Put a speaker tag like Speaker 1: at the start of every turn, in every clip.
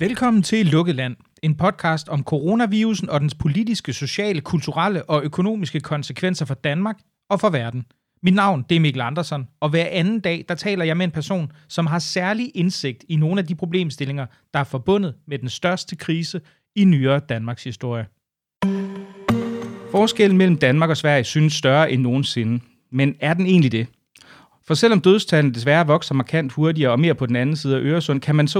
Speaker 1: Velkommen til Lukket Land, en podcast om coronavirusen og dens politiske, sociale, kulturelle og økonomiske konsekvenser for Danmark og for verden. Mit navn det er Mikkel Andersen, og hver anden dag der taler jeg med en person, som har særlig indsigt i nogle af de problemstillinger, der er forbundet med den største krise i nyere Danmarks historie. Forskellen mellem Danmark og Sverige synes større end nogensinde, men er den egentlig det? For selvom dødstallene desværre vokser markant hurtigere og mere på den anden side af Øresund, kan man så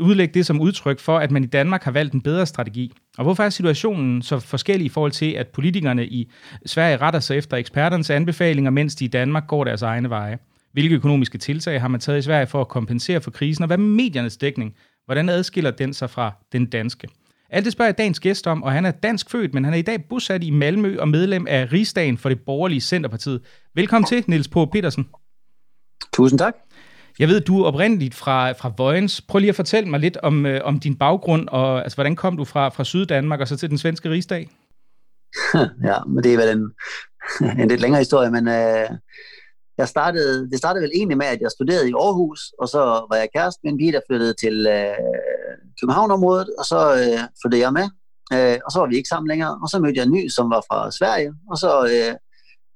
Speaker 1: udlægge det som udtryk for, at man i Danmark har valgt en bedre strategi. Og hvorfor er situationen så forskellig i forhold til, at politikerne i Sverige retter sig efter eksperternes anbefalinger, mens de i Danmark går deres egne veje? Hvilke økonomiske tiltag har man taget i Sverige for at kompensere for krisen, og hvad med mediernes dækning? Hvordan adskiller den sig fra den danske? Alt det spørger jeg dagens gæst om, og han er dansk født, men han er i dag bosat i Malmø og medlem af Rigsdagen for det borgerlige Centerpartiet. Velkommen til, Niels På Petersen.
Speaker 2: Tusind tak.
Speaker 1: Jeg ved, du er oprindeligt fra, fra Vojens. Prøv lige at fortælle mig lidt om, øh, om din baggrund, og altså, hvordan kom du fra, fra Syddanmark og så til den svenske rigsdag?
Speaker 2: ja, men det er vel en, en lidt længere historie, men øh, jeg startede, det startede vel egentlig med, at jeg studerede i Aarhus, og så var jeg kæreste med en pige, der flyttede til øh, Københavnområdet, og så øh, flyttede jeg med, øh, og så var vi ikke sammen længere, og så mødte jeg en ny, som var fra Sverige, og så øh,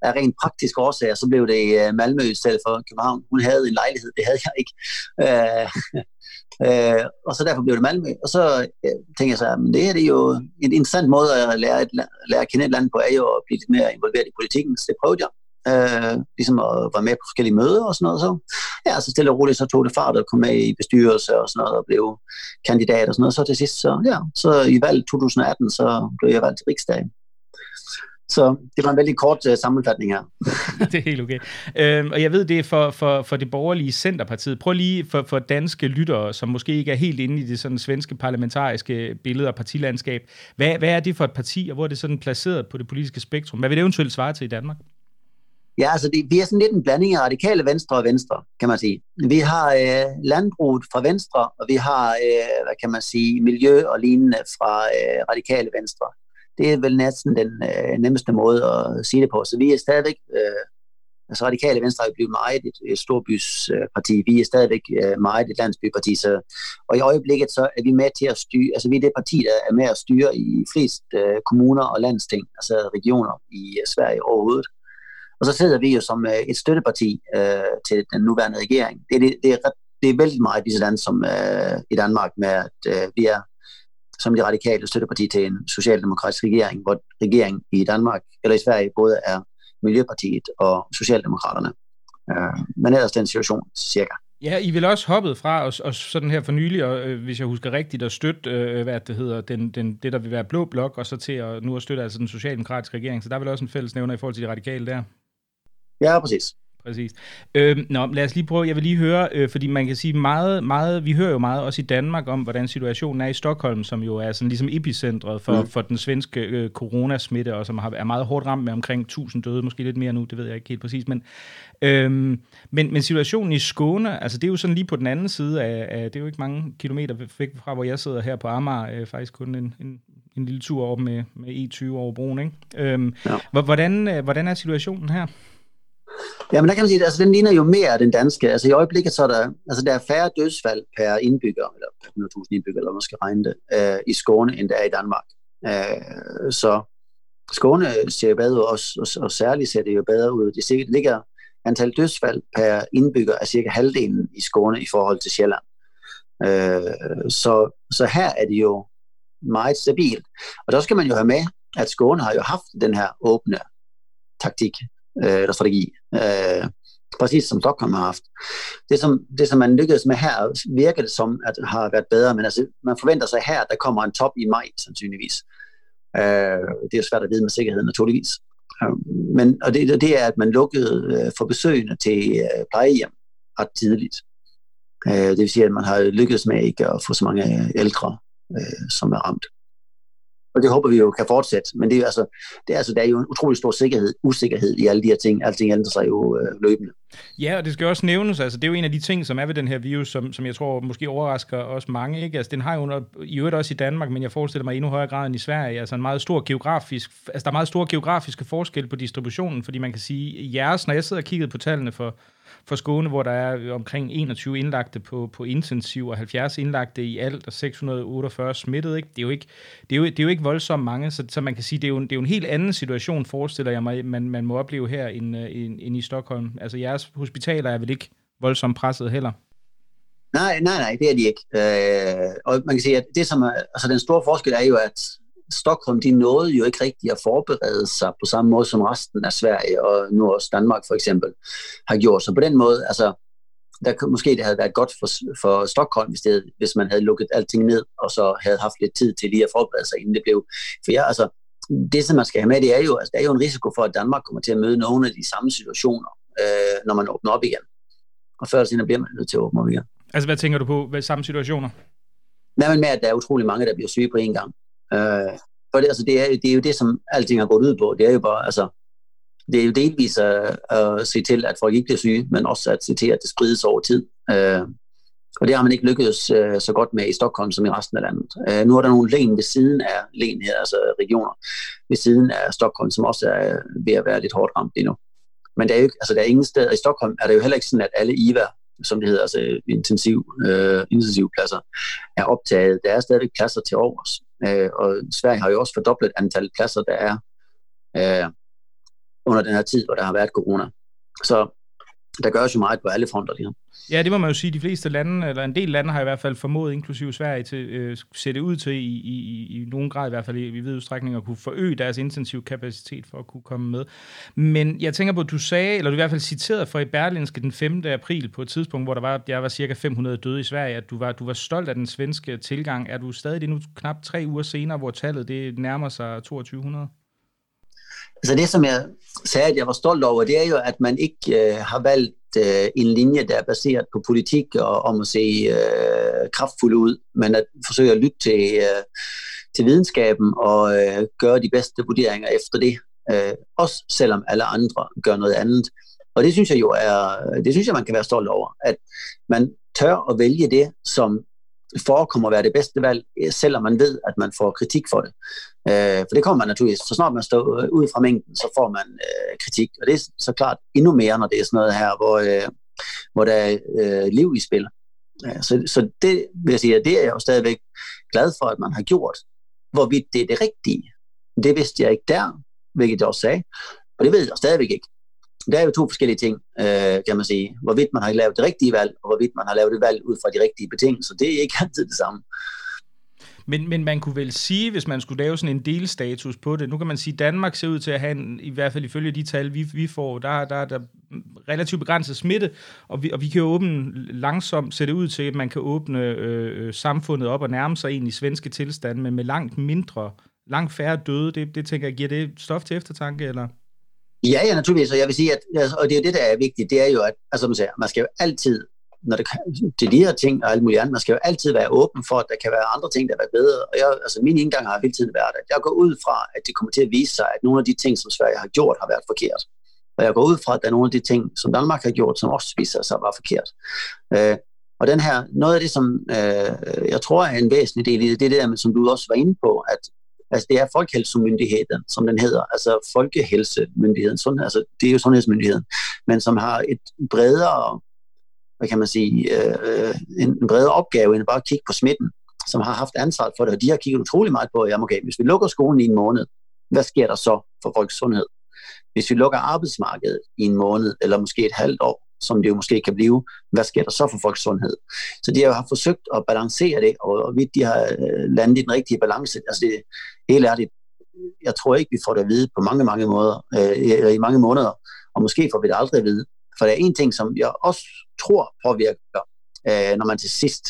Speaker 2: af rent praktiske årsager, så blev det i Malmø i stedet for København. Hun havde en lejlighed, det havde jeg ikke. Øh, øh, og så derfor blev det Malmø. Og så øh, tænkte jeg så, at det her det er jo en interessant måde at lære, et, lære at kende et land på, er jo at blive lidt mere involveret i politikken. Så det prøvede jeg. Øh, ligesom at være med på forskellige møder og sådan noget. Så, ja, så stille og roligt, så tog det fart og kom med i bestyrelse og sådan noget, og blev kandidat og sådan noget. Så til sidst, så, ja, så i valg 2018, så blev jeg valgt til riksdagen. Så det var en veldig kort uh, sammenfatning her.
Speaker 1: det er helt okay. Øhm, og jeg ved, det er for, for, for det borgerlige Centerpartiet. Prøv lige for, for danske lyttere, som måske ikke er helt inde i det sådan svenske parlamentariske billede og partilandskab. Hvad, hvad er det for et parti, og hvor er det sådan placeret på det politiske spektrum? Hvad vil det eventuelt svare til i Danmark?
Speaker 2: Ja, altså det, vi er sådan lidt en blanding af radikale venstre og venstre, kan man sige. Vi har øh, landbruget fra venstre, og vi har, øh, hvad kan man sige, miljø og lignende fra øh, radikale venstre det er vel næsten den øh, nemmeste måde at sige det på. Så vi er stadigvæk, øh, altså radikale venstre er blevet meget et, et storbysparti, vi er stadigvæk øh, meget et landsbyparti, så, og i øjeblikket så er vi med til at styre, altså vi er det parti, der er med at styre i flest øh, kommuner og landsting, altså regioner i øh, Sverige overhovedet. Og så sidder vi jo som øh, et støtteparti øh, til den nuværende regering. Det, det, det, er, det er vældig meget ligesådan som øh, i Danmark med, at øh, vi er som de radikale støtteparti til en socialdemokratisk regering, hvor regeringen i Danmark eller i Sverige både er Miljøpartiet og Socialdemokraterne. Øh, men ellers den situation cirka.
Speaker 1: Ja, I vil også hoppet fra os, os sådan her for nylig, og, øh, hvis jeg husker rigtigt, at støtte, øh, hvad det hedder, den, den, det der vil være blå blok, og så til at nu at støtte altså den socialdemokratiske regering. Så der er vel også en fælles nævner i forhold til de radikale der?
Speaker 2: Ja, præcis.
Speaker 1: Præcis. Øh, nå, lad os lige prøve, jeg vil lige høre, øh, fordi man kan sige meget, meget, vi hører jo meget også i Danmark om, hvordan situationen er i Stockholm, som jo er sådan ligesom epicentret for, mm. for den svenske øh, coronasmitte, og som har, er meget hårdt ramt med omkring 1000 døde, måske lidt mere nu, det ved jeg ikke helt præcis, men, øh, men, men situationen i Skåne, altså det er jo sådan lige på den anden side af, af det er jo ikke mange kilometer fra, hvor jeg sidder her på Amager, øh, faktisk kun en, en, en lille tur op med, med E20 over broen, ikke? Øh, ja. Hvordan, øh, hvordan er situationen her?
Speaker 2: Ja, men der kan man sige, at altså, den ligner jo mere den danske. Altså i øjeblikket så er der, altså, der er færre dødsfald per indbygger, eller per 100.000 indbygger, eller man skal regne det, øh, i Skåne, end der er i Danmark. Øh, så Skåne ser bedre ud, og, og, og særligt ser det jo bedre ud. Det, det ligger antal dødsfald per indbygger er cirka halvdelen i Skåne i forhold til Sjælland. Øh, så, så her er det jo meget stabilt. Og der skal man jo have med, at Skåne har jo haft den her åbne taktik øh, eller strategi. Øh, præcis som Stockholm har haft. Det som, det, som man lykkedes med her, virker det som, at det har været bedre, men altså, man forventer sig her, at der kommer en top i maj, sandsynligvis. Øh, det er jo svært at vide med sikkerhed, naturligvis. Øh, men, og det, det er, at man lukkede øh, for besøgende til øh, plejehjem ret tidligt. Øh, det vil sige, at man har lykkedes med ikke at få så mange øh, ældre, øh, som er ramt og det håber vi jo kan fortsætte. Men det er, altså, det er, altså, der er jo en utrolig stor sikkerhed, usikkerhed i alle de her ting. Alting ændrer sig jo øh, løbende.
Speaker 1: Ja, og det skal også nævnes, altså det er jo en af de ting, som er ved den her virus, som, som jeg tror måske overrasker også mange. Ikke? Altså den har jo i øvrigt også i Danmark, men jeg forestiller mig i endnu højere grad end i Sverige, altså en meget stor geografisk, altså der er meget store geografiske forskel på distributionen, fordi man kan sige, jeres, når jeg sidder og kigger på tallene for, for Skåne, hvor der er omkring 21 indlagte på, på intensiv og 70 indlagte i alt og 648 smittet. Ikke? Det, er jo ikke, det, er jo, det er jo ikke voldsomt mange, så, så man kan sige, det er, jo, det er jo en helt anden situation, forestiller jeg mig, man, man må opleve her end, øh, end, end i Stockholm. Altså jeres hospitaler er vel ikke voldsomt presset heller?
Speaker 2: Nej, nej, nej, det er de ikke. Øh, og man kan sige, at det som er, altså den store forskel er jo, at Stockholm, de nåede jo ikke rigtig at forberede sig på samme måde, som resten af Sverige og nu også Danmark for eksempel har gjort. Så på den måde, altså, der måske det havde været godt for, for Stockholm, hvis, det, hvis man havde lukket alting ned, og så havde haft lidt tid til lige at forberede sig, inden det blev. For ja, altså, det, som man skal have med, det er jo, altså, der er jo en risiko for, at Danmark kommer til at møde nogle af de samme situationer, øh, når man åbner op igen. Og før eller senere bliver man nødt til at åbne op igen.
Speaker 1: Altså, hvad tænker du på? Hvad samme situationer?
Speaker 2: Nej, men med, at der er utrolig mange, der bliver syge på en gang. Øh, for det, altså, det, er, det er jo det, som alting har gået ud på. Det er jo bare, altså, det er jo delvis at, at se til, at folk ikke bliver syge, men også at se til, at det sprides over tid. Øh, og det har man ikke lykkedes øh, så godt med i Stockholm som i resten af landet. Øh, nu er der nogle len ved siden af len her, altså regioner ved siden af Stockholm, som også er ved at være lidt hårdt ramt endnu. Men der er jo ikke, altså der er ingen steder i Stockholm, er det jo heller ikke sådan, at alle IVA som det hedder, altså intensiv, øh, intensivpladser, er optaget. Der er stadig pladser til overs. Øh, og Sverige har jo også fordoblet antallet pladser, der er øh, under den her tid, hvor der har været corona. Så der gøres jo meget på alle fronter lige
Speaker 1: Ja, det må man jo sige. De fleste lande, eller en del lande har i hvert fald formået, inklusive Sverige, til øh, sætte ud til i, i, i nogen grad i hvert fald i, i vid udstrækning at kunne forøge deres intensiv kapacitet for at kunne komme med. Men jeg tænker på, at du sagde, eller du i hvert fald citerede fra i Berlinske den 5. april på et tidspunkt, hvor der var, der var cirka 500 døde i Sverige, at du var, du var stolt af den svenske tilgang. Er du stadig det nu knap tre uger senere, hvor tallet det nærmer sig 2200?
Speaker 2: Altså det, som jeg sagde, at jeg var stolt over, det er jo, at man ikke øh, har valgt øh, en linje, der er baseret på politik og om at se øh, kraftfuld ud, men at forsøge at lytte til, øh, til videnskaben og øh, gøre de bedste vurderinger efter det. Øh, også selvom alle andre gør noget andet. Og det synes jeg jo er, det synes jeg, man kan være stolt over, at man tør at vælge det, som forekommer at være det bedste valg, øh, selvom man ved, at man får kritik for det. Øh, for det kommer man naturligvis. Så snart man står øh, ud fra mængden, så får man øh, kritik. Og det er så klart endnu mere, når det er sådan noget her, hvor, øh, hvor der er øh, liv i spil. Øh, så, så det vil jeg sige, at det er jeg jo stadigvæk glad for, at man har gjort. Hvorvidt det er det rigtige, det vidste jeg ikke der, hvilket jeg også sagde. Og det ved jeg stadigvæk ikke. Der er jo to forskellige ting, øh, kan man sige. Hvorvidt man har lavet det rigtige valg, og hvorvidt man har lavet et valg ud fra de rigtige betingelser. Det er ikke altid det samme.
Speaker 1: Men, men man kunne vel sige, hvis man skulle lave sådan en delstatus på det, nu kan man sige, at Danmark ser ud til at have, en, i hvert fald ifølge de tal, vi, vi får, der, der, der relativt begrænset smitte, og vi, og vi kan åbne langsomt, ser det ud til, at man kan åbne øh, øh samfundet op og nærme sig egentlig svenske tilstand, men med langt mindre, langt færre døde. Det, det tænker jeg, giver det stof til eftertanke, eller?
Speaker 2: Ja, ja, naturligvis, og jeg vil sige, at, og det er det, der er vigtigt, det er jo, at altså, man, siger, man skal jo altid når det til de her ting og alt muligt andet, man skal jo altid være åben for, at der kan være andre ting, der er bedre. Og jeg, altså min indgang har hele tiden været, at jeg går ud fra, at det kommer til at vise sig, at nogle af de ting, som Sverige har gjort, har været forkert. Og jeg går ud fra, at der er nogle af de ting, som Danmark har gjort, som også viser sig at være forkert. Øh, og den her, noget af det, som øh, jeg tror er en væsentlig del i det, det er det der, som du også var inde på, at altså det er Folkehelsemyndigheden, som den hedder, altså Folkehelsemyndigheden, sund, altså det er jo sundhedsmyndigheden, men som har et bredere hvad kan man sige, øh, en, en bredere opgave end bare at kigge på smitten, som har haft ansvaret for det, og de har kigget utrolig meget på, jamen okay, hvis vi lukker skolen i en måned, hvad sker der så for folks sundhed? Hvis vi lukker arbejdsmarkedet i en måned, eller måske et halvt år, som det jo måske kan blive, hvad sker der så for folks sundhed? Så de har forsøgt at balancere det, og vidt de har øh, landet i den rigtige balance, altså det helt ærligt, jeg tror ikke, vi får det at vide på mange, mange måder, øh, i mange måneder, og måske får vi det aldrig at vide. For der er en ting, som jeg også tror påvirker, øh, når man til sidst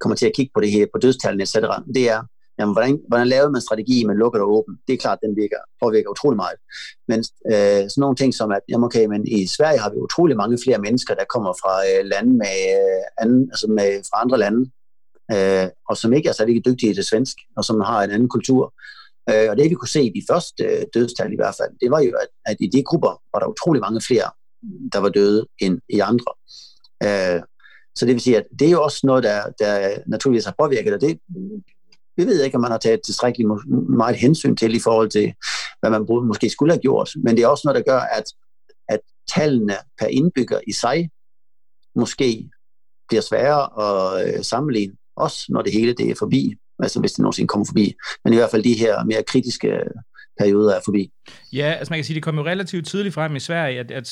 Speaker 2: kommer til at kigge på det her, på dødstallene etc., det er, jamen, hvordan, hvordan laver man strategi med lukket og åben? Det er klart, den virker, påvirker utrolig meget. Men øh, sådan nogle ting som, at jamen, okay, men i Sverige har vi utrolig mange flere mennesker, der kommer fra øh, lande med, øh, anden, altså med, fra andre lande, øh, og som ikke er særlig dygtige til svensk, og som har en anden kultur. Øh, og det vi kunne se i de første øh, dødstal i hvert fald, det var jo, at, at i de grupper var der utrolig mange flere, der var døde end i andre. Øh, så det vil sige, at det er jo også noget, der, der naturligvis har påvirket, og det vi ved ikke, om man har taget tilstrækkeligt meget hensyn til i forhold til, hvad man måske skulle have gjort, men det er også noget, der gør, at, at tallene per indbygger i sig måske bliver sværere at øh, sammenligne, også når det hele det er forbi, altså hvis det nogensinde kommer forbi. Men i hvert fald de her mere kritiske perioder er forbi.
Speaker 1: Ja, altså man kan sige, det kom jo relativt tidligt frem i Sverige, at, at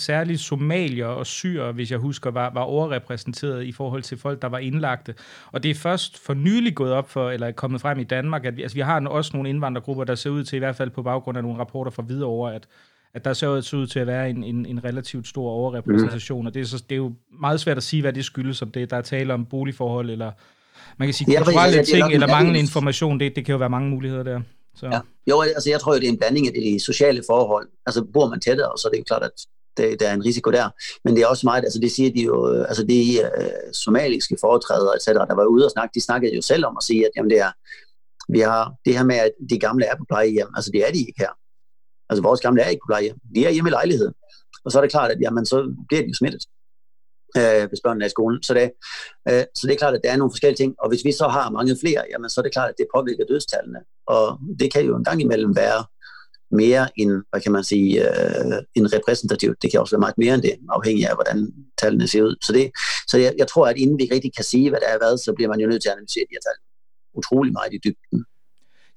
Speaker 1: særligt somalier og syre, hvis jeg husker, var, var overrepræsenteret i forhold til folk, der var indlagte. Og det er først for nylig gået op for, eller er kommet frem i Danmark, at vi, altså vi har også nogle indvandrergrupper, der ser ud til, i hvert fald på baggrund af nogle rapporter fra Hvidovre, at, at der ser ud til at være en, en, en relativt stor overrepræsentation, mm. og det er, så, det er jo meget svært at sige, hvad det skyldes, om det der er tale om boligforhold, eller man kan sige kulturelle ja, ting, eller manglende information, det, det kan jo være mange muligheder der.
Speaker 2: Så. Ja. Jo, altså jeg tror, jo, det er en blanding af de sociale forhold. Altså bor man tættere, så er det jo klart, at det, der er en risiko der. Men det er også meget, altså det siger de jo, øh, altså de uh, somaliske foretrædere, etc., der var ude og snakke, de snakkede jo selv om at sige, at jamen det er, vi har det her med, at de gamle er på plejehjem, altså det er de ikke her. Altså vores gamle er ikke på plejehjem, de er hjemme i lejligheden. Og så er det klart, at jamen, så bliver de jo smittet øh, hvis børnene er i skolen. Så det, øh, så det er klart, at der er nogle forskellige ting, og hvis vi så har mange flere, jamen, så er det klart, at det påvirker dødstallene. Og det kan jo en gang imellem være mere end, hvad kan man sige, øh, en repræsentativt. Det kan også være meget mere end det, afhængig af, hvordan tallene ser ud. Så, det, så jeg, jeg tror, at inden vi rigtig kan sige, hvad der er hvad, så bliver man jo nødt til at analysere de her tal utrolig meget i dybden.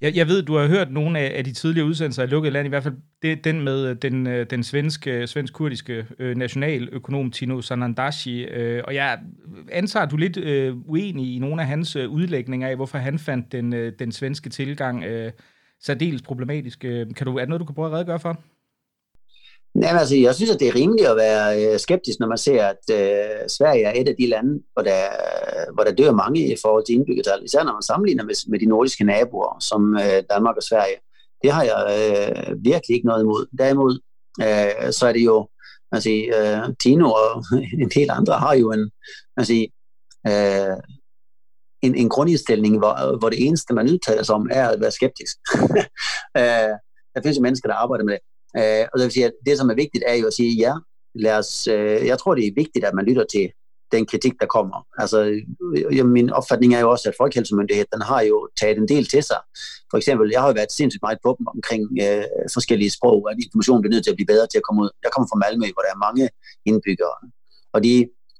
Speaker 1: Jeg, jeg ved, du har hørt nogle af, af de tidligere udsendelser af Lukket Land, i hvert fald det, den med øh, den, øh, den svenske, øh, svensk-kurdiske øh, nationaløkonom Tino Sanandashi, øh, og jeg antager, at du er lidt øh, uenig i nogle af hans øh, udlægninger af, hvorfor han fandt den, øh, den svenske tilgang øh, særdeles problematisk. Kan du, er det noget, du kan prøve at redegøre for?
Speaker 2: Jamen, altså, jeg synes, at det er rimeligt at være øh, skeptisk, når man ser, at øh, Sverige er et af de lande, hvor der, hvor der dør mange i forhold til indbyggertal. Især når man sammenligner med, med de nordiske naboer, som øh, Danmark og Sverige. Det har jeg øh, virkelig ikke noget imod. Derimod, øh, så er det jo, altså, øh, Tino og en del andre har jo en, altså, øh, en, en grundindstilling, hvor, hvor det eneste, man udtaler sig om, er at være skeptisk. øh, der findes jo mennesker, der arbejder med det. Øh, og det vil sige, at det, som er vigtigt, er jo at sige, ja, lad os, øh, jeg tror, det er vigtigt, at man lytter til den kritik, der kommer. Altså, øh, øh min opfatning er jo også, at Folkehelsemyndigheden har jo taget en del til sig. For eksempel, jeg har jo været sindssygt meget på dem omkring øh, forskellige sprog, at information bliver nødt til at blive bedre til at komme ud. Jeg kommer fra Malmø, hvor der er mange indbyggere, og de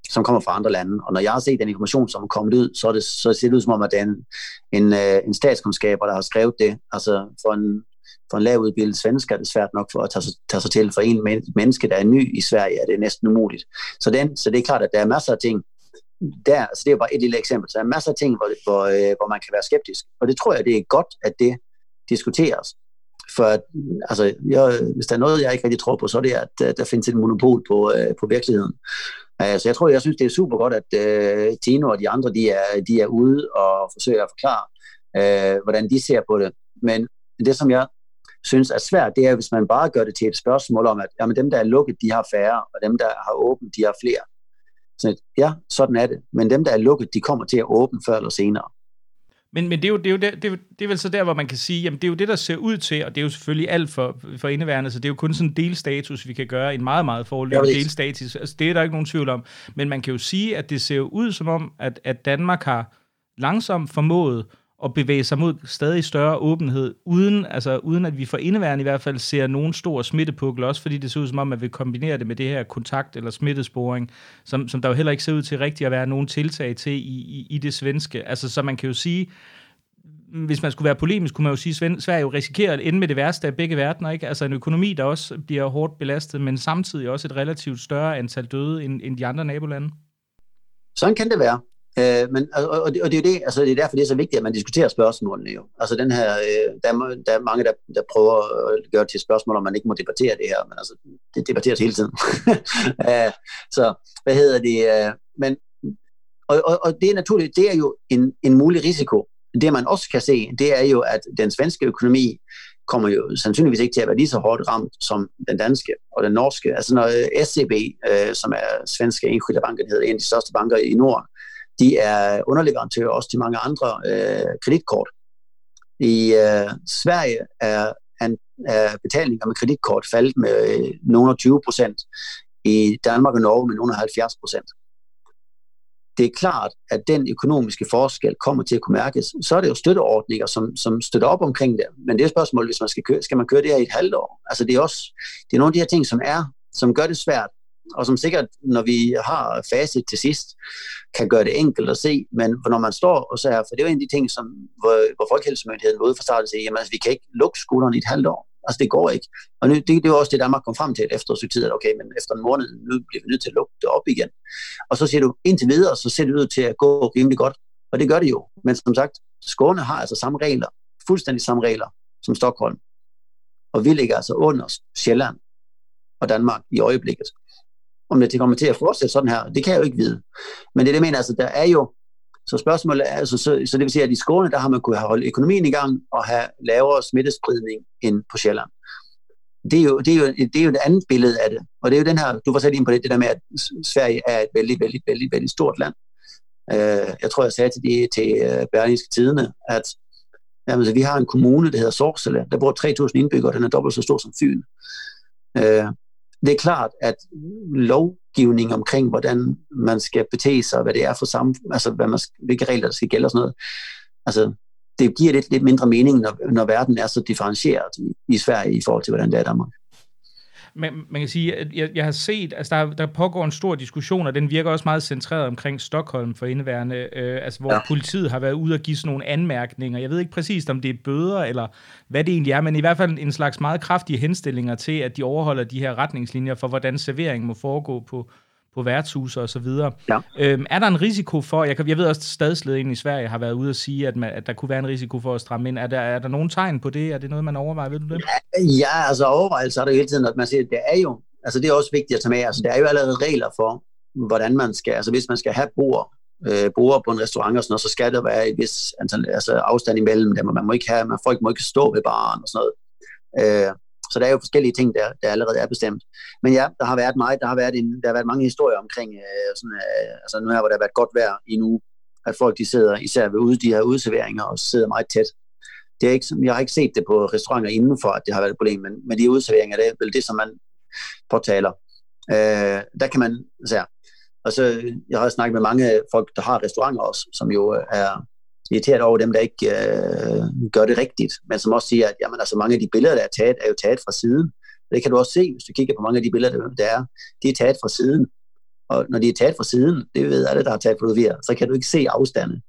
Speaker 2: som kommer fra andre lande. Og når jeg har set den information, som er kommet ud, så, er det, så ser det ud som om, at det er en, en, øh, en statskundskaber, der har skrevet det. Altså for en for en lavudbildet svensk er det svært nok for at tage, tage sig til. For en menneske, der er ny i Sverige, er det næsten umuligt. Så, den, så det er klart, at der er masser af ting, der, så det er bare et lille eksempel. Så der er masser af ting, hvor, hvor, øh, hvor man kan være skeptisk. Og det tror jeg, det er godt, at det diskuteres. For altså, jeg, hvis der er noget, jeg ikke rigtig tror på, så er det, at der, der findes et monopol på, øh, på virkeligheden. Altså, jeg tror, jeg synes, det er super godt, at øh, Tino og de andre, de er, de er ude og forsøger at forklare, øh, hvordan de ser på det. Men det, som jeg synes er svært, det er, hvis man bare gør det til et spørgsmål om, at jamen, dem, der er lukket, de har færre, og dem, der har åbent, de har flere. Så ja, sådan er det. Men dem, der er lukket, de kommer til at åbne før eller senere.
Speaker 1: Men, men det, er jo, det, er jo det, det, er, det er vel så der, hvor man kan sige, jamen det er jo det, der ser ud til, og det er jo selvfølgelig alt for, for indeværende, så det er jo kun sådan en delstatus, vi kan gøre, en meget, meget forløbig delstatus. Altså, det er der ikke nogen tvivl om. Men man kan jo sige, at det ser ud som om, at, at Danmark har langsomt formået at bevæge sig mod stadig større åbenhed, uden, altså, uden at vi for indeværende i hvert fald ser nogen stor smittepukkel, også fordi det ser ud som om, at vi kombinerer det med det her kontakt- eller smittesporing, som, som der jo heller ikke ser ud til rigtigt at være nogen tiltag til i, i, i det svenske. Altså, så man kan jo sige, hvis man skulle være polemisk, kunne man jo sige, at Sverige jo risikerer at ende med det værste af begge verdener. Ikke? Altså en økonomi, der også bliver hårdt belastet, men samtidig også et relativt større antal døde end, end de andre nabolande.
Speaker 2: Sådan kan det være. Øh, men, og, og, det, og det er jo det, altså det er derfor, det er så vigtigt, at man diskuterer spørgsmålene jo. Altså den her, øh, der, er, der er mange, der, der prøver at gøre det til spørgsmål, om man ikke må debattere det her, men altså, det debatteres hele tiden. øh, så, hvad hedder det? Øh, men, og, og, og det er naturligt, det er jo en, en mulig risiko. Det man også kan se, det er jo, at den svenske økonomi kommer jo sandsynligvis ikke til at være lige så hårdt ramt som den danske og den norske. Altså når SCB, øh, som er svenske enskilde banker, hedder en af de største banker i Norden, de er underleverandører også til mange andre øh, kreditkort. I øh, Sverige er, er betalinger med kreditkort faldet med øh, nogle 20 procent. I Danmark og Norge med nogle 70 procent. Det er klart, at den økonomiske forskel kommer til at kunne mærkes. Så er det jo støtteordninger, som, som støtter op omkring det. Men det er et spørgsmål, hvis man skal køre, skal man køre det her i et halvt år? Altså det er også det er nogle af de her ting, som er, som gør det svært og som sikkert, når vi har facit til sidst, kan gøre det enkelt at se, men når man står og så her, for det er jo en af de ting, som, hvor, hvor Folkehelsemyndigheden var ude fra starten siger, jamen altså, vi kan ikke lukke skolerne i et halvt år. Altså det går ikke. Og nu, det, det var også det, Danmark kom frem til efter et tid, at okay, men efter en måned, nu bliver vi nødt til at lukke det op igen. Og så siger du, indtil videre, så ser det ud til at gå rimelig godt. Og det gør det jo. Men som sagt, Skåne har altså samme regler, fuldstændig samme regler som Stockholm. Og vi ligger altså under Sjælland og Danmark i øjeblikket. Om det kommer til at fortsætte sådan her, det kan jeg jo ikke vide. Men det, det mener altså, der er jo, så spørgsmålet er, altså, så, så det vil sige, at i Skåne, der har man kunnet have holdt økonomien i gang og have lavere smittespredning end på Sjælland. Det er, jo, det, er jo, det er jo et andet billede af det. Og det er jo den her, du var selv ind på det, det der med, at Sverige er et vældig, vældig, vældig, vældig stort land. Uh, jeg tror, jeg sagde til, de, til uh, Berlingske Tidene, at jamen, så vi har en kommune, der hedder Sorsele, der bor 3.000 indbyggere, den er dobbelt så stor som Fyn. Uh, det er klart, at lovgivning omkring, hvordan man skal betale sig, hvad det er for samme, altså hvad man, hvilke regler der skal gælde og sådan noget, altså det giver lidt, lidt mindre mening, når, når verden er så differentieret i, i Sverige i forhold til, hvordan det er i Danmark.
Speaker 1: Men man kan sige, at jeg, jeg har set, altså der, der pågår en stor diskussion, og den virker også meget centreret omkring Stockholm for indeværende, øh, altså hvor ja. politiet har været ude og give sådan nogle anmærkninger. Jeg ved ikke præcist, om det er bøder, eller hvad det egentlig er, men i hvert fald en slags meget kraftige henstillinger til, at de overholder de her retningslinjer for, hvordan servering må foregå på, på værtshuse og så videre. Ja. Øhm, er der en risiko for, jeg, kan, jeg ved også, at stadsledningen i Sverige har været ude at sige, at, man, at der kunne være en risiko for at stramme ind. Er der, er der nogen tegn på det? Er det noget, man overvejer? Ved du det?
Speaker 2: Ja, altså overvejelse er der hele tiden, at man siger, at det er jo, altså det er også vigtigt at tage med, altså der er jo allerede regler for, hvordan man skal, altså hvis man skal have bord, øh, bord på en restaurant og sådan noget, så skal der være et vis antal, altså afstand imellem dem, og man må ikke have, man, folk må ikke stå ved baren og sådan noget. Øh, så der er jo forskellige ting, der, der allerede er bestemt. Men ja, der har været meget, der har været, en, der har været mange historier omkring, øh, sådan, øh, altså nu her, hvor der har været godt vejr i nu, at folk de sidder især ved ude, de her udserveringer og sidder meget tæt. Det er ikke, jeg har ikke set det på restauranter indenfor, at det har været et problem, men men de udserveringer, det er vel det, som man påtaler. Øh, der kan man, altså, altså, jeg har snakket med mange folk, der har restauranter også, som jo øh, er irriteret over dem, der ikke øh, gør det rigtigt, men som også siger, at jamen, altså, mange af de billeder, der er taget, er jo taget fra siden. Det kan du også se, hvis du kigger på mange af de billeder, der er. De er taget fra siden. Og når de er taget fra siden, det ved alle, der har taget fotografier, så kan du ikke se afstanden.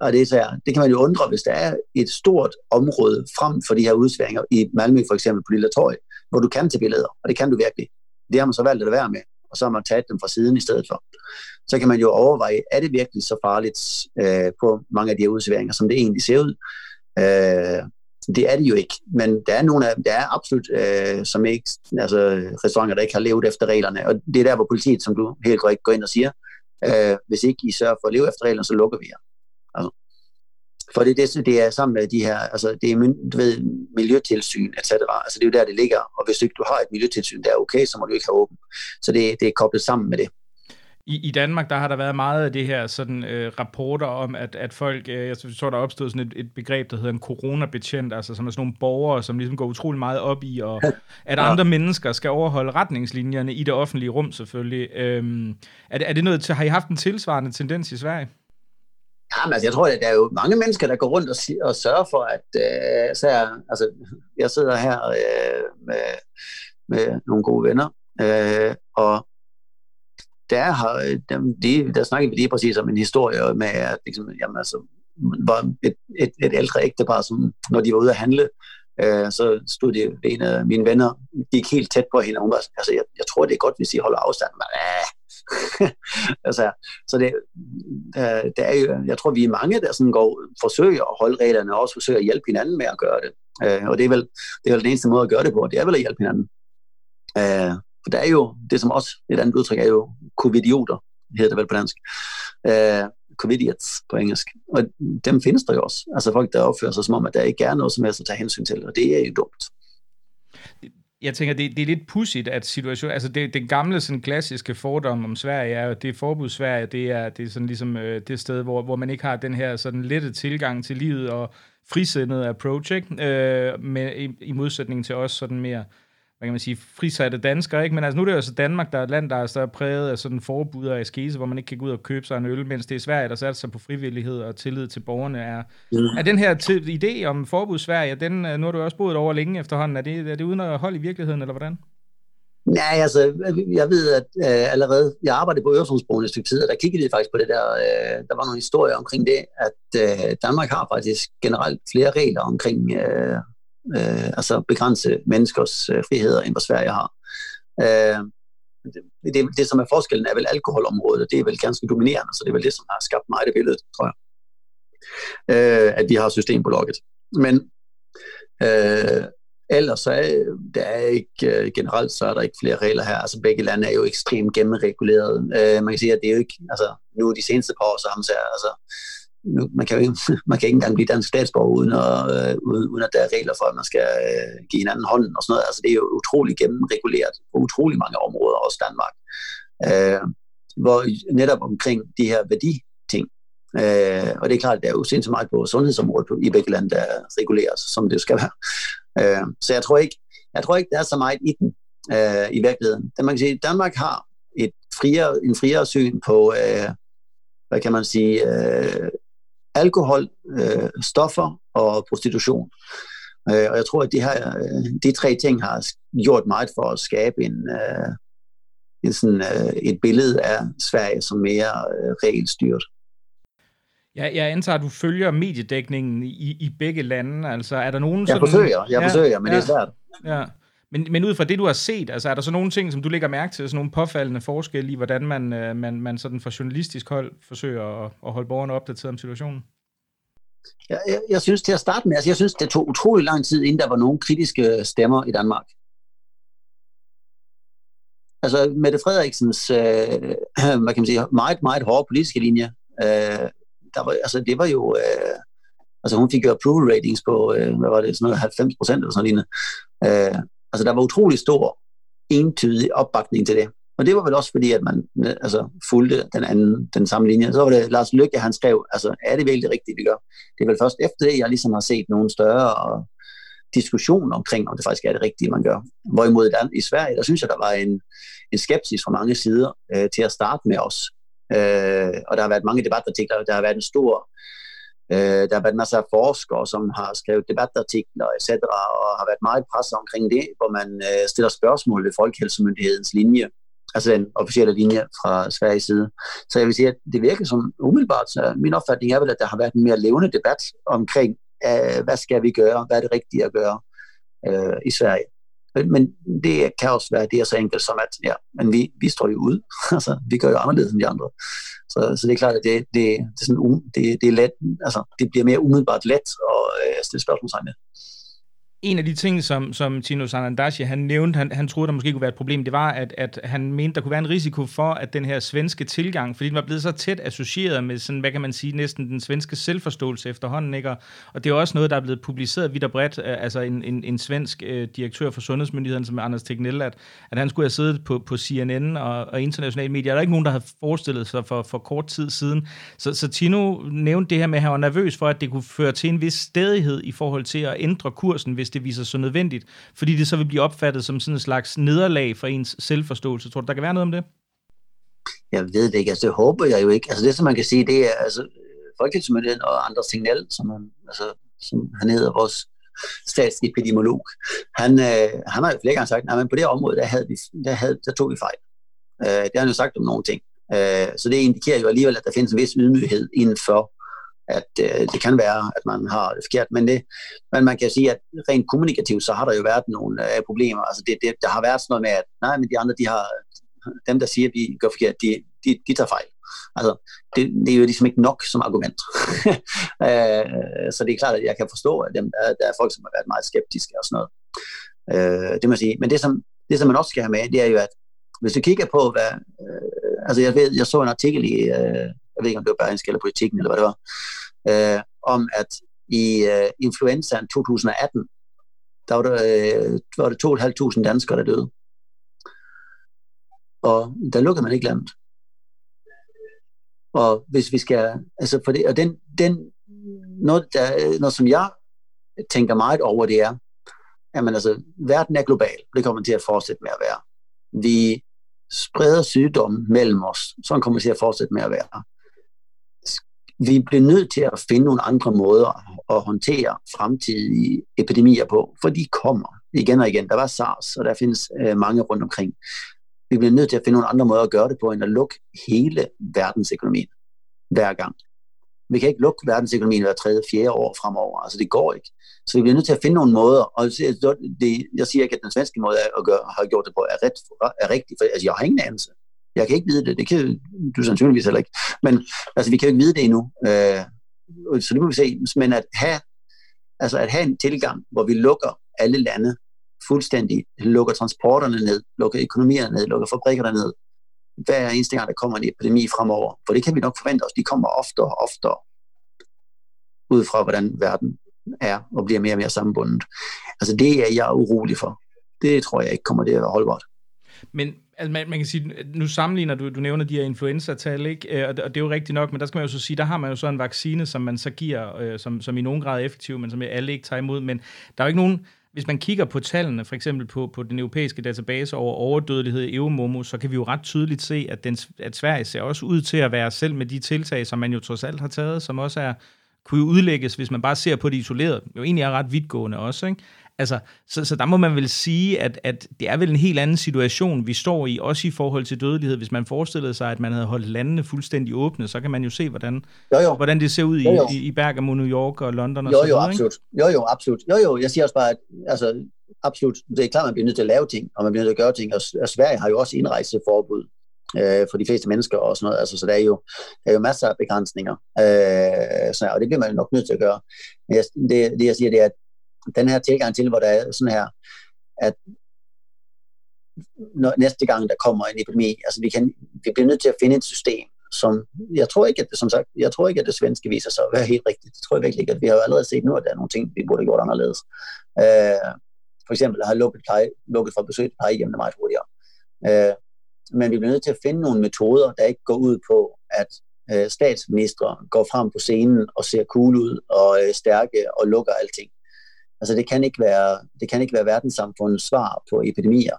Speaker 2: Og det, er så, det kan man jo undre, hvis der er et stort område frem for de her udsværinger i Malmø for eksempel på Lille Torg, hvor du kan tage billeder, og det kan du virkelig. Det har man så valgt at være med, og så har man taget dem fra siden i stedet for så kan man jo overveje, er det virkelig så farligt øh, på mange af de her udserveringer, som det egentlig ser ud. Øh, det er det jo ikke, men der er nogle af der er absolut øh, som ikke, altså restauranter, der ikke har levet efter reglerne, og det er der, hvor politiet, som du helt korrekt går ind og siger, øh, hvis ikke I sørger for at leve efter reglerne, så lukker vi jer. Altså, for det, det, det er sammen med de her, altså det er du ved, miljøtilsyn, etc. Altså det er jo der, det ligger, og hvis ikke du har et miljøtilsyn, der er okay, så må du ikke have åbent. Så det, det er koblet sammen med det
Speaker 1: i, I Danmark, der har der været meget af det her sådan øh, rapporter om, at, at folk, øh, jeg tror, der er opstået sådan et, et begreb, der hedder en coronabetjent, altså som er sådan nogle borgere, som ligesom går utrolig meget op i, og at andre ja. mennesker skal overholde retningslinjerne i det offentlige rum selvfølgelig. Øhm, er, det, er det noget, har I haft en tilsvarende tendens i Sverige?
Speaker 2: Jamen, altså, jeg tror, at der er jo mange mennesker, der går rundt og, og sørger for, at øh, så er, altså, jeg sidder her øh, med, med nogle gode venner, øh, og der, har, de, der snakker vi lige præcis om en historie med, at liksom, jamen, altså, var et, et, et ældre ægtepar, som når de var ude at handle, øh, så stod de, en af mine venner, gik helt tæt på hende, og hun var altså, jeg, jeg tror, det er godt, hvis I holder afstand. Men, øh, altså, så det, øh, der er jo, jeg tror, vi er mange, der sådan går, forsøger at holde reglerne, og også forsøger at hjælpe hinanden med at gøre det. Øh, og det er, vel, det er vel den eneste måde at gøre det på, det er vel at hjælpe hinanden. Øh, for der er jo, det som også et andet udtryk er jo covidioter, hedder det vel på dansk. Øh, covidiots på engelsk. Og dem findes der jo også. Altså folk, der opfører sig som om, at der ikke er noget som helst at tage hensyn til, og det er jo dumt.
Speaker 1: Jeg tænker, det, det er lidt pudsigt, at situation, altså det, den gamle sådan klassiske fordom om Sverige er jo, det er forbud Sverige, det er, det er sådan ligesom øh, det sted, hvor, hvor man ikke har den her sådan lette tilgang til livet og frisindet approach, ikke? Øh, med, i, i modsætning til os sådan mere hvad kan man sige, frisatte danskere, ikke? Men altså, nu er det jo altså Danmark, der er et land, der er så præget af sådan forbud og askese, hvor man ikke kan gå ud og købe sig en øl, mens det er Sverige, der satser sig på frivillighed og tillid til borgerne. Er, mm. er den her idé om forbud Sverige, den, øh, nu har du også boet over længe efterhånden, er det, er det uden at holde i virkeligheden, eller hvordan?
Speaker 2: Nej, altså, jeg ved, at øh, allerede, jeg arbejdede på Øresundsbroen et stykke tid, og der kiggede vi faktisk på det der, øh, der var nogle historier omkring det, at øh, Danmark har faktisk generelt flere regler omkring, øh, øh, altså begrænse menneskers øh, friheder, end hvad Sverige har. Øh, det, det, det, som er forskellen, er vel alkoholområdet, og det er vel ganske dominerende, så det er vel det, som har skabt mig det billede, tror jeg. Øh, at vi har systembolaget. Men øh, ellers så er der er ikke, øh, generelt så er der ikke flere regler her. Altså begge lande er jo ekstremt gennemreguleret. Øh, man kan sige, at det er jo ikke, altså nu de seneste par år, så har man altså, nu, man, kan jo ikke, man kan ikke engang blive dansk statsborger, uden, at, øh, uden, at der er regler for, at man skal øh, give hinanden hånden og sådan noget. Altså det er jo utrolig gennemreguleret på utrolig mange områder, også Danmark. Øh, hvor netop omkring de her værditing, øh, og det er klart, at der er jo sindssygt meget på sundhedsområdet i begge lande, der reguleres, som det jo skal være. Øh, så jeg tror ikke, jeg tror ikke, der er så meget i den øh, i virkeligheden. Da man kan sige, Danmark har et friere, en friere syn på, øh, hvad kan man sige, øh, alkohol, øh, stoffer og prostitution. Øh, og jeg tror, at de, her, øh, de tre ting har gjort meget for at skabe en, øh, en sådan, øh, et billede af Sverige som mere øh, regelstyret.
Speaker 1: Ja, jeg antager, at du følger mediedækningen i, i begge lande. Altså, er der nogen
Speaker 2: jeg sådan... forsøger, jeg ja, forsøger, men ja, det er svært.
Speaker 1: Ja. Men, men ud fra det, du har set, altså, er der så nogle ting, som du lægger mærke til, sådan nogle påfaldende forskelle i, hvordan man, øh, man, man sådan fra journalistisk hold forsøger at, at holde borgerne opdateret om situationen?
Speaker 2: Jeg, jeg, jeg synes til at starte med, altså jeg synes, det tog utrolig lang tid, inden der var nogle kritiske stemmer i Danmark. Altså Mette Frederiksens, øh, hvad kan man sige, meget, meget hårde politiske linje, øh, der var, altså, det var jo... Øh, altså hun fik jo approval ratings på, øh, hvad var det, sådan noget 90 procent eller sådan noget. Øh, altså der var utrolig stor entydig opbakning til det. Og det var vel også fordi, at man altså, fulgte den anden, den samme linje. Så var det Lars Lykke, han skrev, altså er det virkelig rigtigt, vi gør? Det er vel først efter det, jeg ligesom har set nogle større øh, diskussion omkring, om det faktisk er det rigtige, man gør. Hvorimod i Sverige, der synes jeg, der var en, en skepsis fra mange sider øh, til at starte med os. Øh, og der har været mange debatartikler, der har været en stor øh, der har været masser af forskere, som har skrevet debatartikler etc., og har været meget presset omkring det, hvor man øh, stiller spørgsmål ved Folkehelsemyndighedens linje, altså den officielle linje fra Sveriges side. Så jeg vil sige, at det virker som umiddelbart, så min opfattning er vel, at der har været en mere levende debat omkring, øh, hvad skal vi gøre, hvad er det rigtige at gøre øh, i Sverige. Men det kan også være, det er så enkelt som, at ja, men vi, vi står jo ud. altså, vi gør jo anderledes end de andre. Så, så det er klart, at det, det, det, er sådan, det, det, er let, altså, det bliver mere umiddelbart let at øh, stille spørgsmålstegn med
Speaker 1: en af de ting, som, som Tino Sanandashi han nævnte, han, han troede, der måske kunne være et problem, det var, at, at han mente, der kunne være en risiko for, at den her svenske tilgang, fordi den var blevet så tæt associeret med sådan, hvad kan man sige, næsten den svenske selvforståelse efterhånden, ikke? Og det er også noget, der er blevet publiceret vidt og bredt, øh, altså en, en, en svensk øh, direktør for Sundhedsmyndigheden, som er Anders Tegnell, at, at han skulle have siddet på, på CNN og, og internationale medier. Der er ikke nogen, der har forestillet sig for, for kort tid siden. Så, så Tino nævnte det her med, at han var nervøs for, at det kunne føre til en vis stedighed i forhold til at ændre kursen, hvis det viser sig nødvendigt, fordi det så vil blive opfattet som sådan en slags nederlag for ens selvforståelse. Tror du, der kan være noget om det?
Speaker 2: Jeg ved det ikke, altså det håber jeg jo ikke. Altså det, som man kan sige, det er altså Folketingsmyndigheden og andre signal, som, man, altså, som han hedder vores statsepidemiolog, han, øh, han har jo flere gange sagt, at på det område, der, havde vi, der, havde, der tog vi fejl. Øh, det har han jo sagt om nogle ting. Øh, så det indikerer jo alligevel, at der findes en vis ydmyghed inden for at øh, det kan være, at man har det forkert, men, det, men man kan sige, at rent kommunikativt, så har der jo været nogle øh, problemer. Altså det, det, der har været sådan noget med, at nej, men de andre, de har, dem der siger, at vi gør forkert, de, de, de tager fejl. Altså, det, det er jo ligesom ikke nok som argument. øh, så det er klart, at jeg kan forstå, at dem, der, der er folk, som har været meget skeptiske og sådan noget. Øh, det må jeg sige. Men det som, det, som man også skal have med, det er jo, at hvis du kigger på, hvad... Øh, altså, jeg ved, jeg så en artikel i... Øh, jeg ved ikke, om det var Berlingske eller politikken, eller hvad det var, øh, om at i øh, influenzaen 2018, der var, der, øh, var det 2.500 danskere, der døde. Og der lukkede man ikke landet. Og hvis vi skal, altså for det, og den, den noget, der, øh, noget som jeg tænker meget over, det er, at man altså, verden er global. Det kommer til at fortsætte med at være. Vi spreder sygdomme mellem os. Sådan kommer det til at fortsætte med at være vi bliver nødt til at finde nogle andre måder at håndtere fremtidige epidemier på, for de kommer. igen og igen. Der var SARS, og der findes øh, mange rundt omkring. Vi bliver nødt til at finde nogle andre måder at gøre det på, end at lukke hele verdensøkonomien hver gang. Vi kan ikke lukke verdensøkonomien hver tredje, fjerde år fremover. Altså det går ikke. Så vi bliver nødt til at finde nogle måder. Og det, jeg siger ikke, at den svenske måde at gøre, har gjort det på er, ret, er rigtig. For altså, jeg har ingen anelse. Jeg kan ikke vide det. Det kan du sandsynligvis heller ikke. Men altså, vi kan jo ikke vide det endnu. Øh, så det må vi se. Men at have, altså at have en tilgang, hvor vi lukker alle lande fuldstændig, lukker transporterne ned, lukker økonomierne ned, lukker fabrikkerne ned, hver eneste gang, der kommer en epidemi fremover. For det kan vi nok forvente os. De kommer oftere og oftere ud fra, hvordan verden er og bliver mere og mere sammenbundet. Altså det er jeg urolig for. Det tror jeg ikke kommer til at være holdbart.
Speaker 1: Men altså, man, man kan sige, nu sammenligner du, du nævner de her influenza-tal, ikke? Øh, og det, og det er jo rigtigt nok, men der skal man jo så sige, der har man jo så en vaccine, som man så giver, øh, som, som i nogen grad er effektiv, men som alle ikke tager imod. Men der er jo ikke nogen, hvis man kigger på tallene, for eksempel på, på den europæiske database over overdødelighed i Euromomo, så kan vi jo ret tydeligt se, at, den, at Sverige ser også ud til at være selv med de tiltag, som man jo trods alt har taget, som også er kunne udlægges, hvis man bare ser på det isoleret, jo egentlig er ret vidtgående også, ikke? Altså, så, så der må man vel sige, at, at det er vel en helt anden situation, vi står i, også i forhold til dødelighed. Hvis man forestillede sig, at man havde holdt landene fuldstændig åbne, så kan man jo se, hvordan, jo, jo. hvordan det ser ud jo, jo. i, i Bergamo, New York og London og
Speaker 2: jo,
Speaker 1: så videre.
Speaker 2: Jo, absolut. Jo, jo, absolut. Jo, jo, jeg siger også bare, at altså, absolut, det er klart, at man bliver nødt til at lave ting, og man bliver nødt til at gøre ting, og, og Sverige har jo også indrejseforbud øh, for de fleste mennesker og sådan noget, altså, så der er jo, der er jo masser af begrænsninger, øh, så, og det bliver man nok nødt til at gøre. Men jeg, det, det, jeg siger, det er, at den her tilgang til, hvor der er sådan her, at når, næste gang der kommer en epidemi, altså vi, kan, vi bliver nødt til at finde et system, som, jeg tror ikke, at det, som sagt, jeg tror ikke, at det svenske viser sig at være helt rigtigt. Det tror jeg virkelig ikke, at vi har jo allerede set nu, at der er nogle ting, vi burde have gjort anderledes. Øh, for eksempel har lukket, pleje, lukket for besøg til plejehjemmene meget hurtigere. Øh, men vi bliver nødt til at finde nogle metoder, der ikke går ud på, at øh, statsministre går frem på scenen og ser cool ud og øh, stærke og lukker alting. Altså det kan ikke være, det kan ikke være verdenssamfundets svar på epidemier.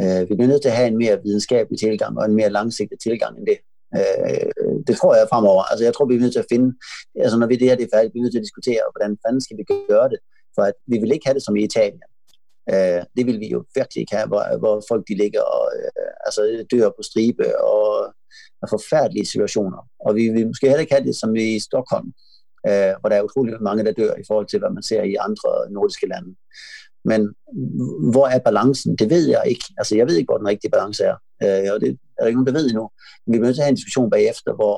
Speaker 2: Øh, vi bliver nødt til at have en mere videnskabelig tilgang og en mere langsigtet tilgang end det. Øh, det tror jeg fremover. Altså jeg tror, vi er nødt til at finde, altså når vi det her det er færdigt, vi er nødt til at diskutere, hvordan fanden skal vi gøre det, for at vi vil ikke have det som i Italien. Øh, det vil vi jo virkelig ikke have, hvor, hvor folk de ligger og øh, altså, dør på stribe og er forfærdelige situationer. Og vi vil måske heller ikke have det som i Stockholm, øh, hvor der er utrolig mange, der dør i forhold til, hvad man ser i andre nordiske lande. Men hvor er balancen? Det ved jeg ikke. Altså, jeg ved ikke, hvor den rigtige balance er. Øh, og det er der ikke nogen, der ved endnu. Men vi bliver nødt til at have en diskussion bagefter, hvor,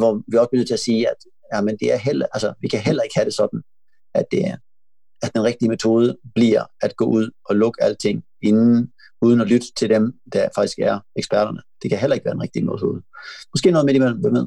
Speaker 2: hvor vi også bliver nødt til at sige, at ja, men det er heller, altså, vi kan heller ikke have det sådan, at, det er, at den rigtige metode bliver at gå ud og lukke alting inden, uden at lytte til dem, der faktisk er eksperterne. Det kan heller ikke være en rigtig metode. Måske noget midt imellem, hvem med?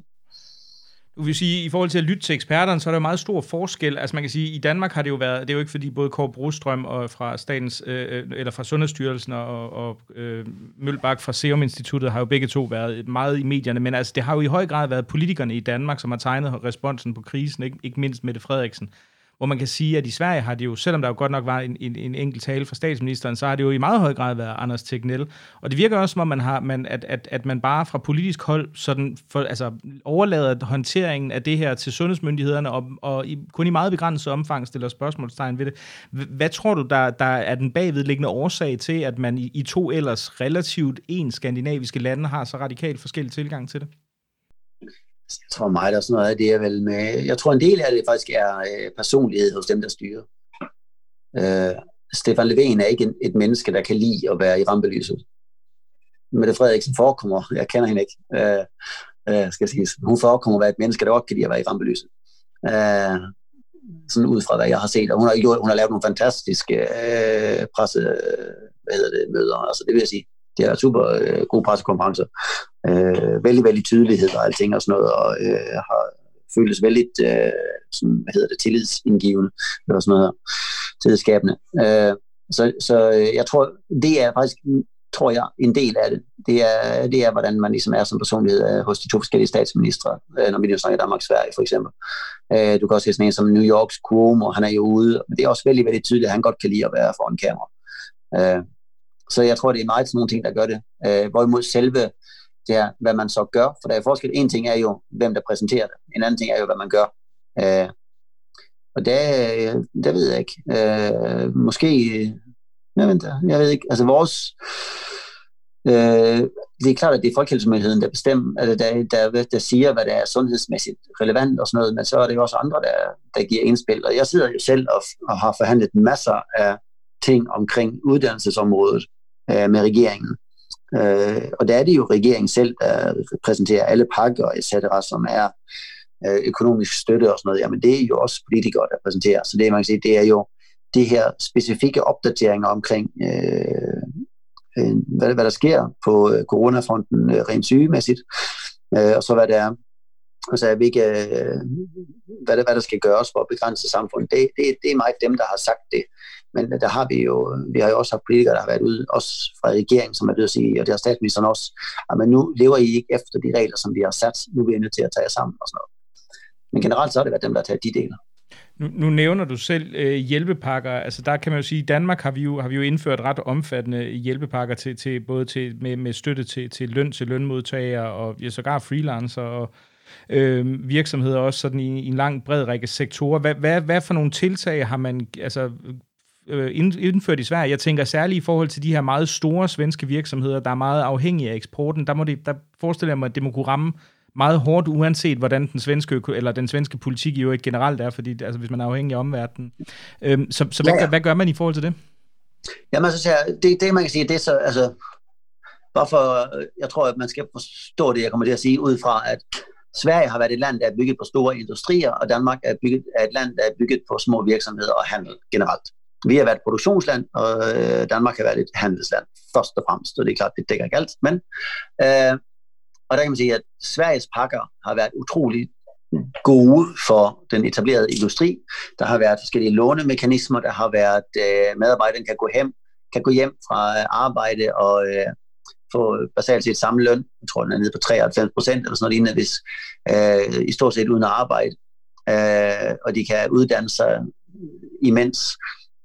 Speaker 1: Vil sige, i forhold til at lytte til eksperterne, så er der jo meget stor forskel. Altså man kan sige, i Danmark har det jo været, det er jo ikke fordi både Kåre Brostrøm og fra statens, øh, øh eller fra Sundhedsstyrelsen og, og øh, Mølbak fra Serum Instituttet har jo begge to været meget i medierne, men altså det har jo i høj grad været politikerne i Danmark, som har tegnet responsen på krisen, ikke, ikke mindst Mette Frederiksen hvor man kan sige, at i Sverige har det jo, selvom der jo godt nok var en, en, en enkelt tale fra statsministeren, så har det jo i meget høj grad været Anders Tegnell. Og det virker også, som om man har, man, at, at, at man bare fra politisk hold sådan for, altså, overlader håndteringen af det her til sundhedsmyndighederne, og, og i, kun i meget begrænset omfang stiller spørgsmålstegn ved det. Hvad tror du, der, der er den bagvedliggende årsag til, at man i, i to ellers relativt en skandinaviske lande har så radikalt forskellig tilgang til det?
Speaker 2: Jeg tror mig, der er sådan noget af det er vel med... Jeg tror en del af det faktisk er øh, personlighed hos dem, der styrer. Øh, Stefan Leven er ikke en, et menneske, der kan lide at være i rampelyset. Mette Frederiksen forekommer, jeg kender hende ikke, øh, øh, skal jeg sige, hun forekommer at være et menneske, der også kan lide at være i rampelyset. Øh, sådan ud fra, hvad jeg har set. Og hun har, gjort, hun har lavet nogle fantastiske øh, presse, øh, hvad hedder det, møder. Altså, det vil jeg sige, det er super øh, gode pressekonferencer. Øh, vældig, vældig tydelighed og alting og sådan noget, og øh, har føles vældig øh, sådan, hvad hedder det, tillidsindgivende, eller sådan noget, tillidsskabende. Øh, så, så øh, jeg tror, det er faktisk, tror jeg, en del af det. Det er, det er hvordan man ligesom er som personlighed øh, hos de to forskellige statsministre, øh, når vi nu snakker Danmark og Sverige for eksempel. Øh, du kan også se sådan en som New Yorks Cuomo, han er jo ude, men det er også vældig, vældig tydeligt, at han godt kan lide at være foran kamera. Øh, så jeg tror, det er meget sådan nogle ting, der gør det. Øh, hvorimod selve det her, hvad man så gør, for der er forskel. En ting er jo, hvem der præsenterer det. En anden ting er jo, hvad man gør. Øh, Og det, øh, det ved jeg ikke. Øh, måske, øh, jeg ved, jeg ved ikke, altså vores, øh, det er klart, at det er Folkehelsemyndigheden, der bestemmer, eller der, der, der siger, hvad der er sundhedsmæssigt relevant og sådan noget, men så er det jo også andre, der, der giver indspil. Og jeg sidder jo selv og, og har forhandlet masser af ting omkring uddannelsesområdet øh, med regeringen. Øh, og der er det jo regeringen selv, der præsenterer alle pakker, etc., som er øh, økonomisk støtte og sådan noget. Jamen det er jo også politikere, der præsenterer. Så det, man kan sige, det er jo det her specifikke opdateringer omkring, øh, øh, hvad, hvad der sker på øh, coronafronten øh, rent sygemæssigt, øh, og så hvad det er altså hvilke, øh, hvad, der, hvad der skal gøres for at begrænse samfundet. Det, det, det er meget dem, der har sagt det. Men der har vi jo, vi har jo også haft politikere, der har været ude, også fra regeringen, som er ved at sige, og det har statsministeren også, at men nu lever I ikke efter de regler, som vi har sat, nu er vi nødt til at tage jer sammen og sådan noget. Men generelt så har det været dem, der har taget de dele.
Speaker 1: Nu, nu nævner du selv øh, hjælpepakker. Altså der kan man jo sige, at i Danmark har vi jo, har vi jo indført ret omfattende hjælpepakker til, til både til, med, med støtte til, til løn til lønmodtagere og ja, sågar freelancer og øh, virksomheder også sådan i, i en lang bred række sektorer. Hvad, hvad, hvad for nogle tiltag har man altså, indført i Sverige? Jeg tænker særligt i forhold til de her meget store svenske virksomheder, der er meget afhængige af eksporten. Der, må det, der forestiller jeg mig, at det må kunne ramme meget hårdt, uanset hvordan den svenske, eller den svenske politik jo ikke generelt er, fordi altså, hvis man er afhængig af omverdenen. Øhm, så så hvad, ja, ja. hvad gør man i forhold til det?
Speaker 2: Jamen altså, det, det man kan sige, det er så, altså, bare for, jeg tror, at man skal forstå det, jeg kommer til at sige, ud fra, at Sverige har været et land, der er bygget på store industrier, og Danmark er, bygget, er et land, der er bygget på små virksomheder og handel generelt. Vi har været et produktionsland, og øh, Danmark har været et handelsland, først og fremmest, og det er klart, det dækker ikke alt, men øh, og der kan man sige, at Sveriges pakker har været utrolig gode for den etablerede industri. Der har været forskellige lånemekanismer, der har været, øh, medarbejderen kan gå hjem, kan gå hjem fra øh, arbejde og øh, få basalt set samme løn. Jeg tror, den er nede på 93 procent eller sådan noget lignende, hvis, øh, i stort set uden at arbejde. Øh, og de kan uddanne sig imens,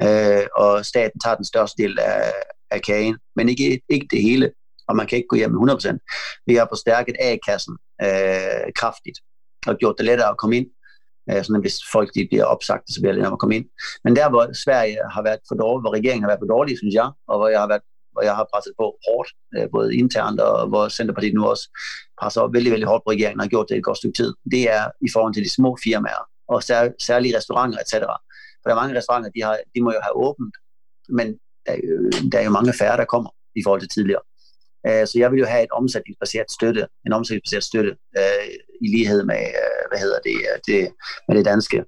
Speaker 2: øh, og staten tager den største del af, af kagen, men ikke, ikke det hele og man kan ikke gå hjem med 100%. Vi har forstærket A-kassen øh, kraftigt og gjort det lettere at komme ind. Øh, sådan hvis folk de bliver opsagt, så bliver det lettere at komme ind. Men der, hvor Sverige har været for dårlig, hvor regeringen har været for dårlig, synes jeg, og hvor jeg har været hvor jeg har presset på hårdt, øh, både internt og hvor Centerpartiet nu også presser op vældig, vældig hårdt på regeringen og har gjort det et godt stykke tid. Det er i forhold til de små firmaer og sær, særlige restauranter, etc. For der er mange restauranter, de, har, de må jo have åbent, men der er, jo, der er jo mange færre, der kommer i forhold til tidligere. Øh, så jeg vil jo have et omsætningsbaseret støtte, en omsætningsbaseret støtte øh, i lighed med, øh, hvad hedder det, øh, det, med det danske.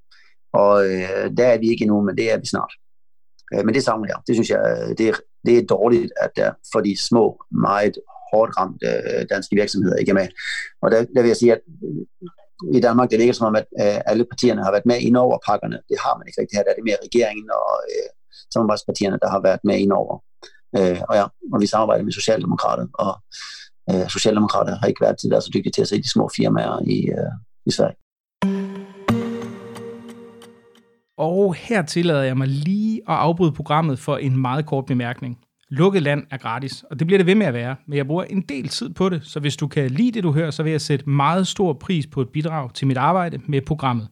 Speaker 2: Og øh, der er vi ikke endnu, men det er vi snart. Øh, men det savner jeg. Det synes jeg, øh, det er, det er dårligt, at der for de små, meget hårdt ramte øh, danske virksomheder ikke er med. Og der, der vil jeg sige, at i Danmark, det virker som om, at øh, alle partierne har været med ind over pakkerne. Det har man ikke rigtig her. Der er det mere regeringen og øh, samarbejdspartierne, der har været med ind over. Øh, og, ja, og vi samarbejder med Socialdemokrater, og øh, Socialdemokrater har ikke været til der så dygtige til at se de små firmaer i, øh, i Sverige.
Speaker 1: Og her tillader jeg mig lige at afbryde programmet for en meget kort bemærkning. Lukket land er gratis, og det bliver det ved med at være, men jeg bruger en del tid på det, så hvis du kan lide det, du hører, så vil jeg sætte meget stor pris på et bidrag til mit arbejde med programmet.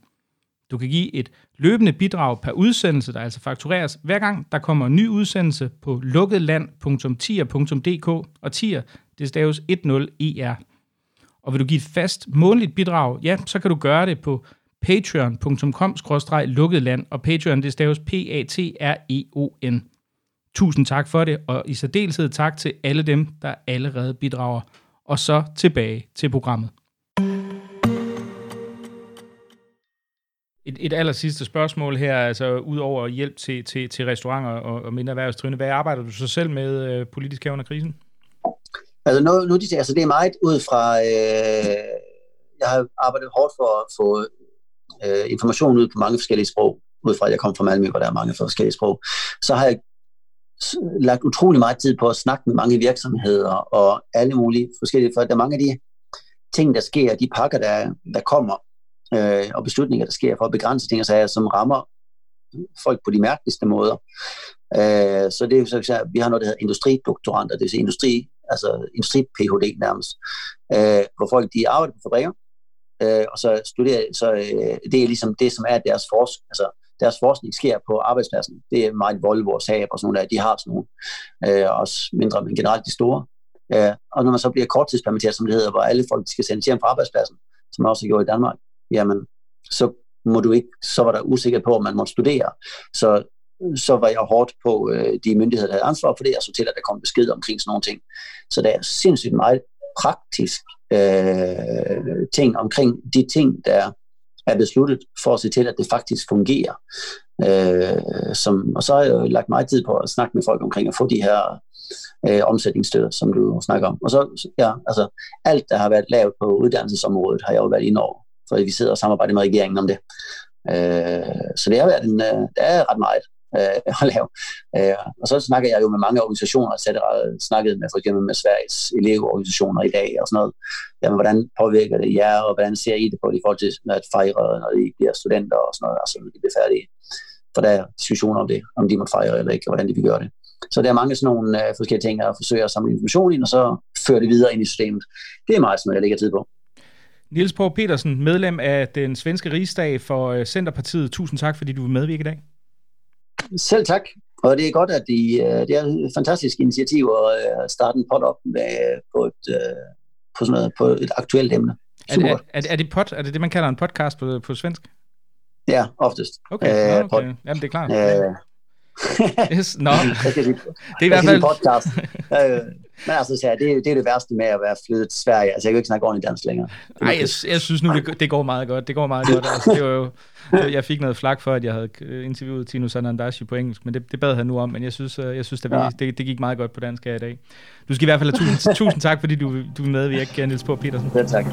Speaker 1: Du kan give et løbende bidrag per udsendelse, der altså faktureres hver gang, der kommer en ny udsendelse på lukketland.tier.dk, og tier, det staves 10er. Og vil du give et fast månedligt bidrag, ja, så kan du gøre det på patreon.com-lukketland, og Patreon, det staves P-A-T-R-E-O-N. Tusind tak for det, og i særdeleshed tak til alle dem, der allerede bidrager. Og så tilbage til programmet. Et, et aller sidste spørgsmål her, altså ud over hjælp til, til, til restauranter og, og mindre erhvervsdrivende. Hvad arbejder du så selv med øh, politisk her under krisen?
Speaker 2: Altså, nu, nu de, altså det er meget ud fra, øh, jeg har arbejdet hårdt for at få øh, information ud på mange forskellige sprog, ud fra at jeg kom fra Malmø, hvor der er mange forskellige sprog. Så har jeg lagt utrolig meget tid på at snakke med mange virksomheder og alle mulige forskellige, for der er mange af de ting, der sker, de pakker, der, der kommer, øh, og beslutninger, der sker for at begrænse ting og sager, som rammer folk på de mærkeligste måder. Øh, så det er så, at vi har noget, der hedder industridoktoranter, det vil sige industri, altså industri-PhD nærmest, øh, hvor folk de arbejder på fabrikker, øh, og så studerer, så øh, det er ligesom det, som er deres forskning, altså deres forskning sker på arbejdspladsen. Det er meget Volvo og Saab og sådan noget, de har sådan nogle, øh, også mindre, men generelt de store. Øh, og når man så bliver korttidspermitteret, som det hedder, hvor alle folk skal sendes hjem fra arbejdspladsen, som man også gjorde i Danmark, jamen, så må du ikke, så var der usikker på, om man måtte studere. Så så var jeg hårdt på øh, de myndigheder, der havde ansvar for det, og så til, at der kom besked omkring sådan nogle ting. Så der er sindssygt meget praktisk øh, ting omkring de ting, der er besluttet for at se til, at det faktisk fungerer. Øh, som, og så har jeg jo lagt meget tid på at snakke med folk omkring at få de her øh, omsætningsstøtter, som du snakker om. Og så, ja, altså, alt, der har været lavet på uddannelsesområdet, har jeg jo været inde over, for vi sidder og samarbejder med regeringen om det. Øh, så det har været en, øh, det er ret meget øh, at lave. Øh, og så snakker jeg jo med mange organisationer, så jeg snakket med for eksempel med Sveriges elevorganisationer i dag og sådan noget. Jamen, hvordan påvirker det jer, og hvordan ser I det på det i forhold til at fejre, når I bliver studenter og sådan noget, altså når de bliver færdige. For der er diskussioner om det, om de må fejre eller ikke, og hvordan de vil gøre det. Så der er mange sådan nogle øh, forskellige ting, at forsøge at samle information ind, og så føre det videre ind i systemet. Det er meget som jeg lægger tid på.
Speaker 1: Niels Borg Petersen, medlem af den svenske rigsdag for øh, Centerpartiet. Tusind tak, fordi du vil medvirke i dag.
Speaker 2: Selv tak. Og det er godt, at de, øh, det er et fantastisk initiativ at øh, starte en pot op med, på, et, øh, på, sådan noget, på et aktuelt emne.
Speaker 1: Super. Er, er, er, det pod, er det det, man kalder en podcast på, på svensk?
Speaker 2: Ja, oftest.
Speaker 1: Okay, okay. Pod. Jamen, det er klart. Øh, yes, no. det er i hvert fald...
Speaker 2: podcast. Men altså, så, det, det er det værste med at være flyttet til Sverige. Altså, jeg kan ikke snakke ordentligt dansk længere.
Speaker 1: Nej, jeg, jeg synes nu, det, det går meget godt. Det går meget godt. Altså, det var jo, jeg fik noget flak for, at jeg havde interviewet Tino Sanandashi på engelsk, men det, det bad han nu om, men jeg synes, øh, jeg synes det, ja. det, det gik meget godt på dansk her i dag. Du skal i hvert fald have tusind, tusind tak, fordi du, du er med, vi ikke Niels på Petersen.
Speaker 2: Ja, tak.